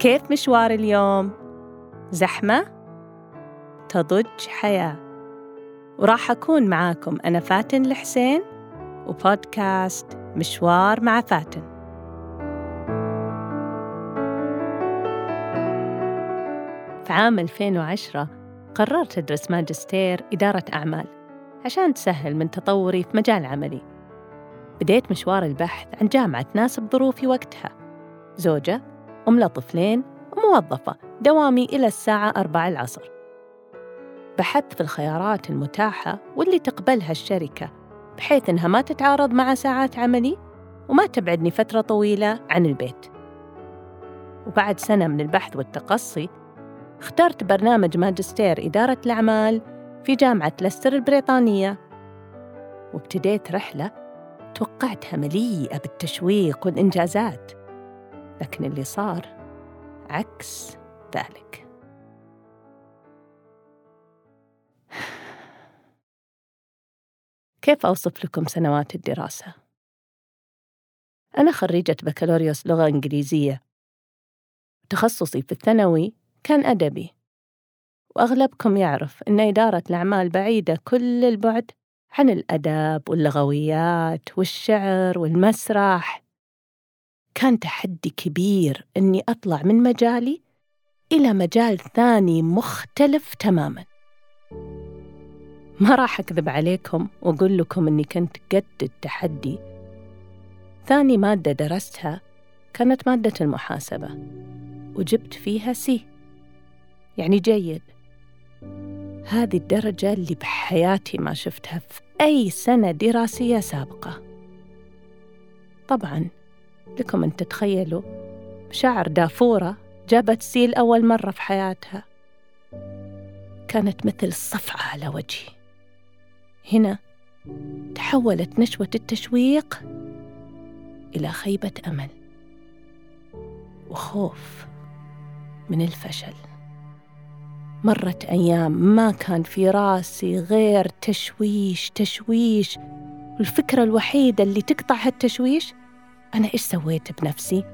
كيف مشوار اليوم؟ زحمة؟ تضج حياة وراح أكون معاكم أنا فاتن الحسين وبودكاست مشوار مع فاتن في عام 2010 قررت أدرس ماجستير إدارة أعمال عشان تسهل من تطوري في مجال عملي بديت مشوار البحث عن جامعة تناسب ظروفي وقتها زوجة أم لطفلين وموظفة دوامي إلى الساعة أربع العصر. بحثت في الخيارات المتاحة واللي تقبلها الشركة بحيث إنها ما تتعارض مع ساعات عملي وما تبعدني فترة طويلة عن البيت. وبعد سنة من البحث والتقصي اخترت برنامج ماجستير إدارة الأعمال في جامعة لستر البريطانية. وابتديت رحلة توقعتها مليئة بالتشويق والإنجازات. لكن اللي صار عكس ذلك. كيف أوصف لكم سنوات الدراسة؟ أنا خريجة بكالوريوس لغة إنجليزية. تخصصي في الثانوي كان أدبي. وأغلبكم يعرف أن إدارة الأعمال بعيدة كل البعد عن الأدب واللغويات والشعر والمسرح. كان تحدي كبير إني أطلع من مجالي إلى مجال ثاني مختلف تماماً. ما راح أكذب عليكم وأقول لكم إني كنت قد التحدي. ثاني مادة درستها كانت مادة المحاسبة وجبت فيها سي. يعني جيد. هذه الدرجة اللي بحياتي ما شفتها في أي سنة دراسية سابقة. طبعاً لكم أن تتخيلوا شعر دافورة جابت سيل أول مرة في حياتها. كانت مثل صفعة على وجهي. هنا تحولت نشوة التشويق إلى خيبة أمل وخوف من الفشل. مرت أيام ما كان في راسي غير تشويش تشويش. والفكرة الوحيدة اللي تقطع هالتشويش أنا إيش سويت بنفسي؟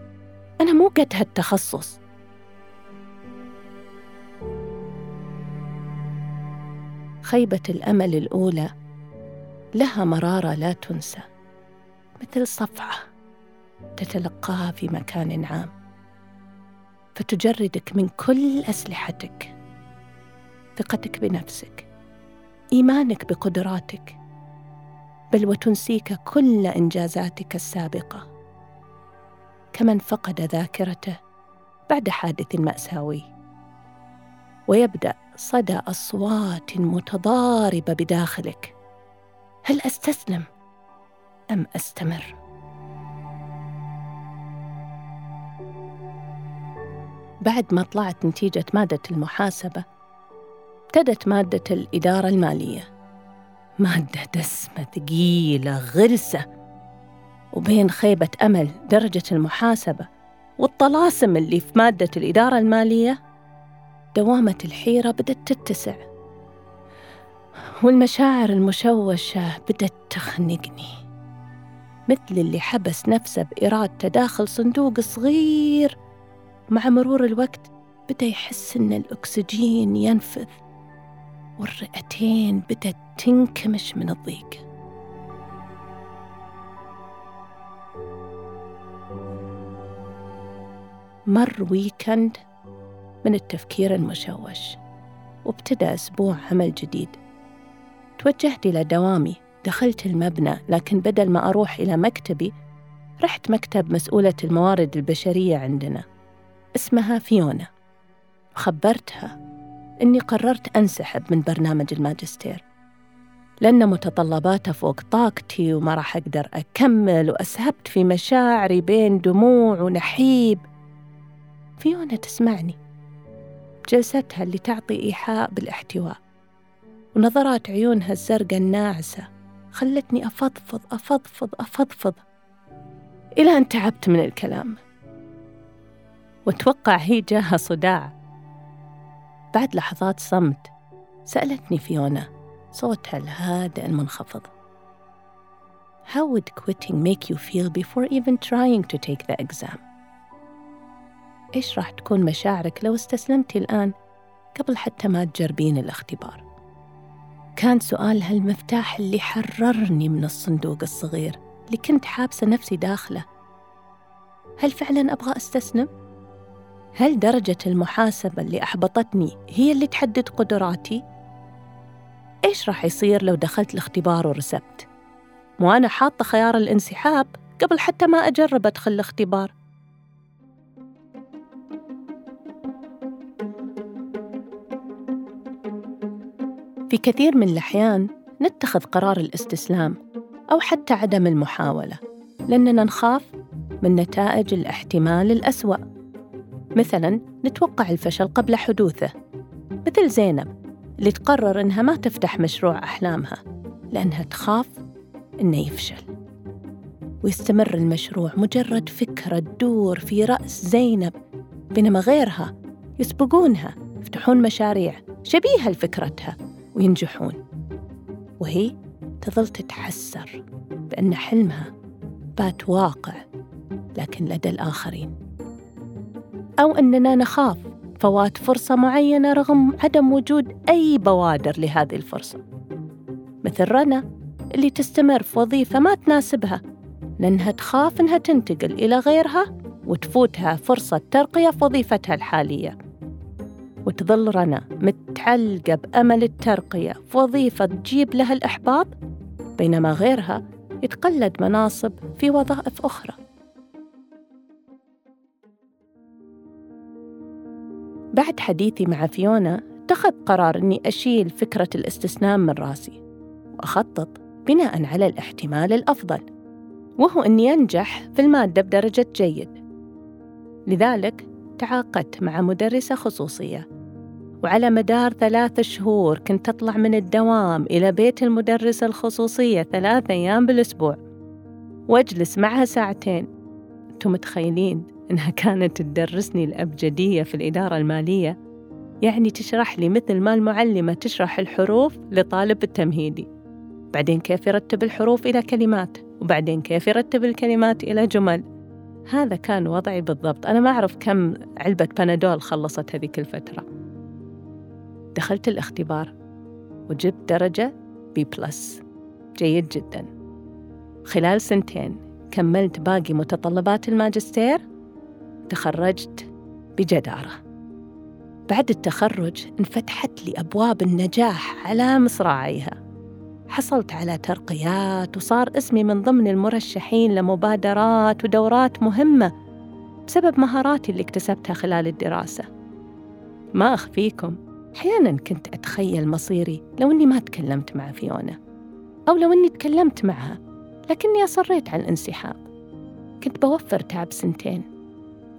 أنا مو قد هالتخصص خيبة الأمل الأولى لها مرارة لا تنسى مثل صفعة تتلقاها في مكان عام فتجردك من كل أسلحتك ثقتك بنفسك إيمانك بقدراتك بل وتنسيك كل إنجازاتك السابقة كمن فقد ذاكرته بعد حادث مأساوي. ويبدأ صدى أصوات متضاربة بداخلك. هل أستسلم أم أستمر؟ بعد ما طلعت نتيجة مادة المحاسبة ابتدت مادة الإدارة المالية. مادة دسمة ثقيلة غرسة. وبين خيبة أمل درجة المحاسبة والطلاسم اللي في مادة الإدارة المالية دوامة الحيرة بدت تتسع والمشاعر المشوشة بدت تخنقني مثل اللي حبس نفسه بإرادته داخل صندوق صغير. مع مرور الوقت بدأ يحس إن الأكسجين ينفذ والرئتين بدت تنكمش من الضيق. مر ويكند من التفكير المشوش وابتدأ أسبوع عمل جديد. توجهت إلى دوامي دخلت المبنى لكن بدل ما أروح إلى مكتبي رحت مكتب مسؤولة الموارد البشرية عندنا اسمها فيونا. وخبرتها إني قررت أنسحب من برنامج الماجستير لأن متطلباته فوق طاقتي وما راح أقدر أكمل وأسهبت في مشاعري بين دموع ونحيب. فيونا تسمعني. جلستها اللي تعطي إيحاء بالاحتواء. ونظرات عيونها الزرقاء الناعسة خلتني أفضفض أفضفض أفضفض. إلى أن تعبت من الكلام. وأتوقع هي جاها صداع. بعد لحظات صمت سألتني فيونا صوتها الهادئ المنخفض. How would quitting make you feel before even trying to take the exam? إيش راح تكون مشاعرك لو استسلمتي الآن قبل حتى ما تجربين الاختبار كان سؤالها المفتاح اللي حررني من الصندوق الصغير اللي كنت حابسة نفسي داخله هل فعلا أبغى أستسلم؟ هل درجة المحاسبة اللي أحبطتني هي اللي تحدد قدراتي؟ إيش راح يصير لو دخلت الاختبار ورسبت؟ مو أنا حاطة خيار الانسحاب قبل حتى ما أجرب أدخل الاختبار في كثير من الأحيان نتخذ قرار الاستسلام أو حتى عدم المحاولة لأننا نخاف من نتائج الاحتمال الأسوأ. مثلا نتوقع الفشل قبل حدوثه. مثل زينب اللي تقرر إنها ما تفتح مشروع أحلامها لأنها تخاف إنه يفشل. ويستمر المشروع مجرد فكرة تدور في رأس زينب بينما غيرها يسبقونها يفتحون مشاريع شبيهة لفكرتها. وينجحون. وهي تظل تتحسر بأن حلمها بات واقع لكن لدى الآخرين. أو أننا نخاف فوات فرصة معينة رغم عدم وجود أي بوادر لهذه الفرصة. مثل رنا اللي تستمر في وظيفة ما تناسبها. لأنها تخاف أنها تنتقل إلى غيرها وتفوتها فرصة ترقية في وظيفتها الحالية. وتظل رنا متعلقة بأمل الترقية. في وظيفة تجيب لها الإحباط بينما غيرها يتقلد مناصب في وظائف أخرى. بعد حديثي مع فيونا اتخذ قرار أني أشيل فكرة الاستسلام من رأسي وأخطط بناء على الاحتمال الأفضل وهو أني أنجح في المادة بدرجة جيد. لذلك تعاقدت مع مدرسة خصوصية. وعلى مدار ثلاث شهور كنت أطلع من الدوام إلى بيت المدرسة الخصوصية ثلاث أيام بالأسبوع. وأجلس معها ساعتين. أنتم متخيلين إنها كانت تدرسني الأبجدية في الإدارة المالية؟ يعني تشرح لي مثل ما المعلمة تشرح الحروف لطالب التمهيدي. بعدين كيف يرتب الحروف إلى كلمات؟ وبعدين كيف يرتب الكلمات إلى جمل؟ هذا كان وضعي بالضبط. أنا ما أعرف كم علبة بنادول خلصت هذيك الفترة. دخلت الاختبار وجبت درجة B plus جيد جدا. خلال سنتين كملت باقي متطلبات الماجستير تخرجت بجدارة. بعد التخرج انفتحت لي أبواب النجاح على مصراعيها. حصلت على ترقيات وصار اسمي من ضمن المرشحين لمبادرات ودورات مهمة بسبب مهاراتي اللي اكتسبتها خلال الدراسة. ما أخفيكم أحيانا كنت أتخيل مصيري لو أني ما تكلمت مع فيونا أو لو أني تكلمت معها لكني أصريت على الانسحاب. كنت بوفر تعب سنتين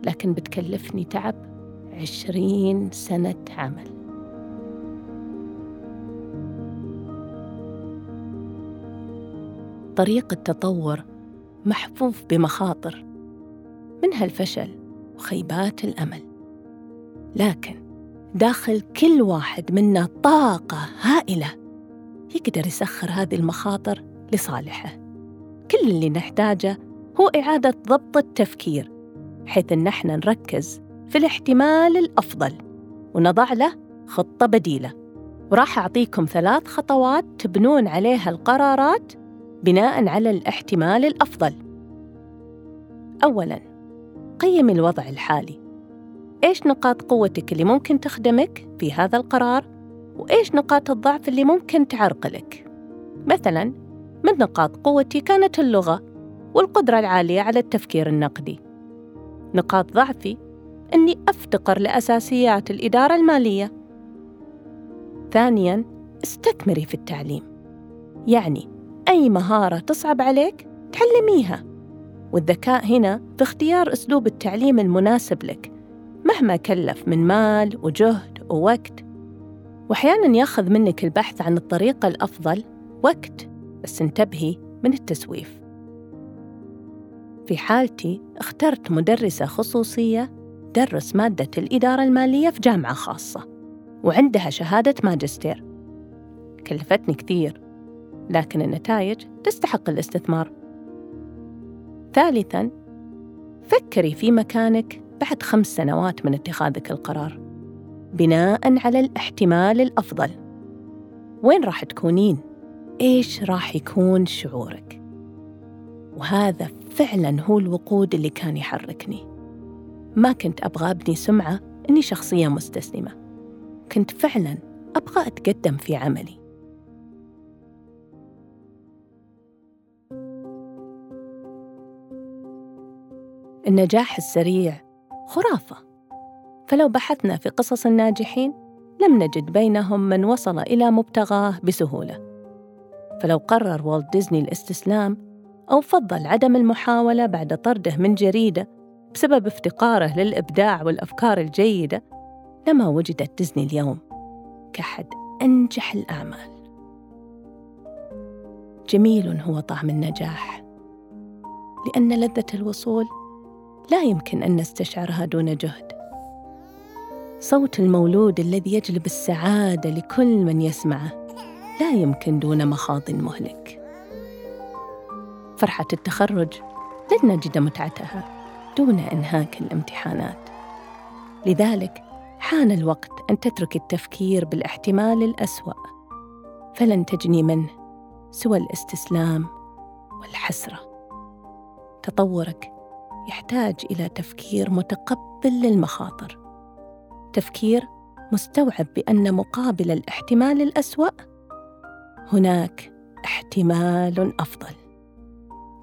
لكن بتكلفني تعب عشرين سنة عمل. طريق التطور محفوف بمخاطر منها الفشل وخيبات الأمل. لكن داخل كل واحد منا طاقة هائلة. يقدر يسخر هذه المخاطر لصالحه. كل اللي نحتاجه هو إعادة ضبط التفكير بحيث إن إحنا نركز في الاحتمال الأفضل ونضع له خطة بديلة. وراح أعطيكم ثلاث خطوات تبنون عليها القرارات بناء على الاحتمال الأفضل. اولا قيمي الوضع الحالي. إيش نقاط قوتك اللي ممكن تخدمك في هذا القرار؟ وإيش نقاط الضعف اللي ممكن تعرقلك مثلا من نقاط قوتي كانت اللغة والقدرة العالية على التفكير النقدي. نقاط ضعفي إني أفتقر لأساسيات الإدارة المالية. ثانيا استثمري في التعليم. يعني أي مهارة تصعب عليك تعلميها. والذكاء هنا في اختيار أسلوب التعليم المناسب لك. مهما كلف من مال وجهد ووقت وأحيانا ياخذ منك البحث عن الطريقة الأفضل وقت. بس انتبهي من التسويف. في حالتي اخترت مدرسة خصوصية درس مادة الإدارة المالية في جامعة خاصة وعندها شهادة ماجستير. كلفتني كثير لكن النتائج تستحق الاستثمار. ثالثاً، فكري في مكانك بعد خمس سنوات من اتخاذك القرار. بناء على الاحتمال الأفضل. وين راح تكونين؟ إيش راح يكون شعورك؟ وهذا فعلا هو الوقود اللي كان يحركني. ما كنت أبغى أبني سمعة إني شخصية مستسلمة. كنت فعلا أبغى أتقدم في عملي. النجاح السريع خرافة. فلو بحثنا في قصص الناجحين لم نجد بينهم من وصل إلى مبتغاه بسهولة. فلو قرر والت ديزني الاستسلام أو فضل عدم المحاولة بعد طرده من جريدة بسبب افتقاره للإبداع والأفكار الجيدة لما وجدت ديزني اليوم كأحد أنجح الأعمال. جميل هو طعم النجاح لأن لذة الوصول لا يمكن أن نستشعرها دون جهد. صوت المولود الذي يجلب السعادة لكل من يسمعه لا يمكن دون مخاض مهلك. فرحة التخرج لن نجد متعتها دون إنهاك الامتحانات. لذلك حان الوقت أن تترك التفكير بالاحتمال الأسوأ فلن تجني منه سوى الاستسلام والحسرة. تطورك يحتاج إلى تفكير متقبل للمخاطر. تفكير مستوعب بأن مقابل الاحتمال الأسوأ هناك احتمال أفضل.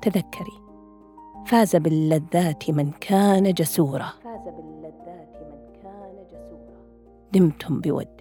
تذكري فاز باللذات من كان جسورا. فاز باللذات من كان جسورا. دمتم بود.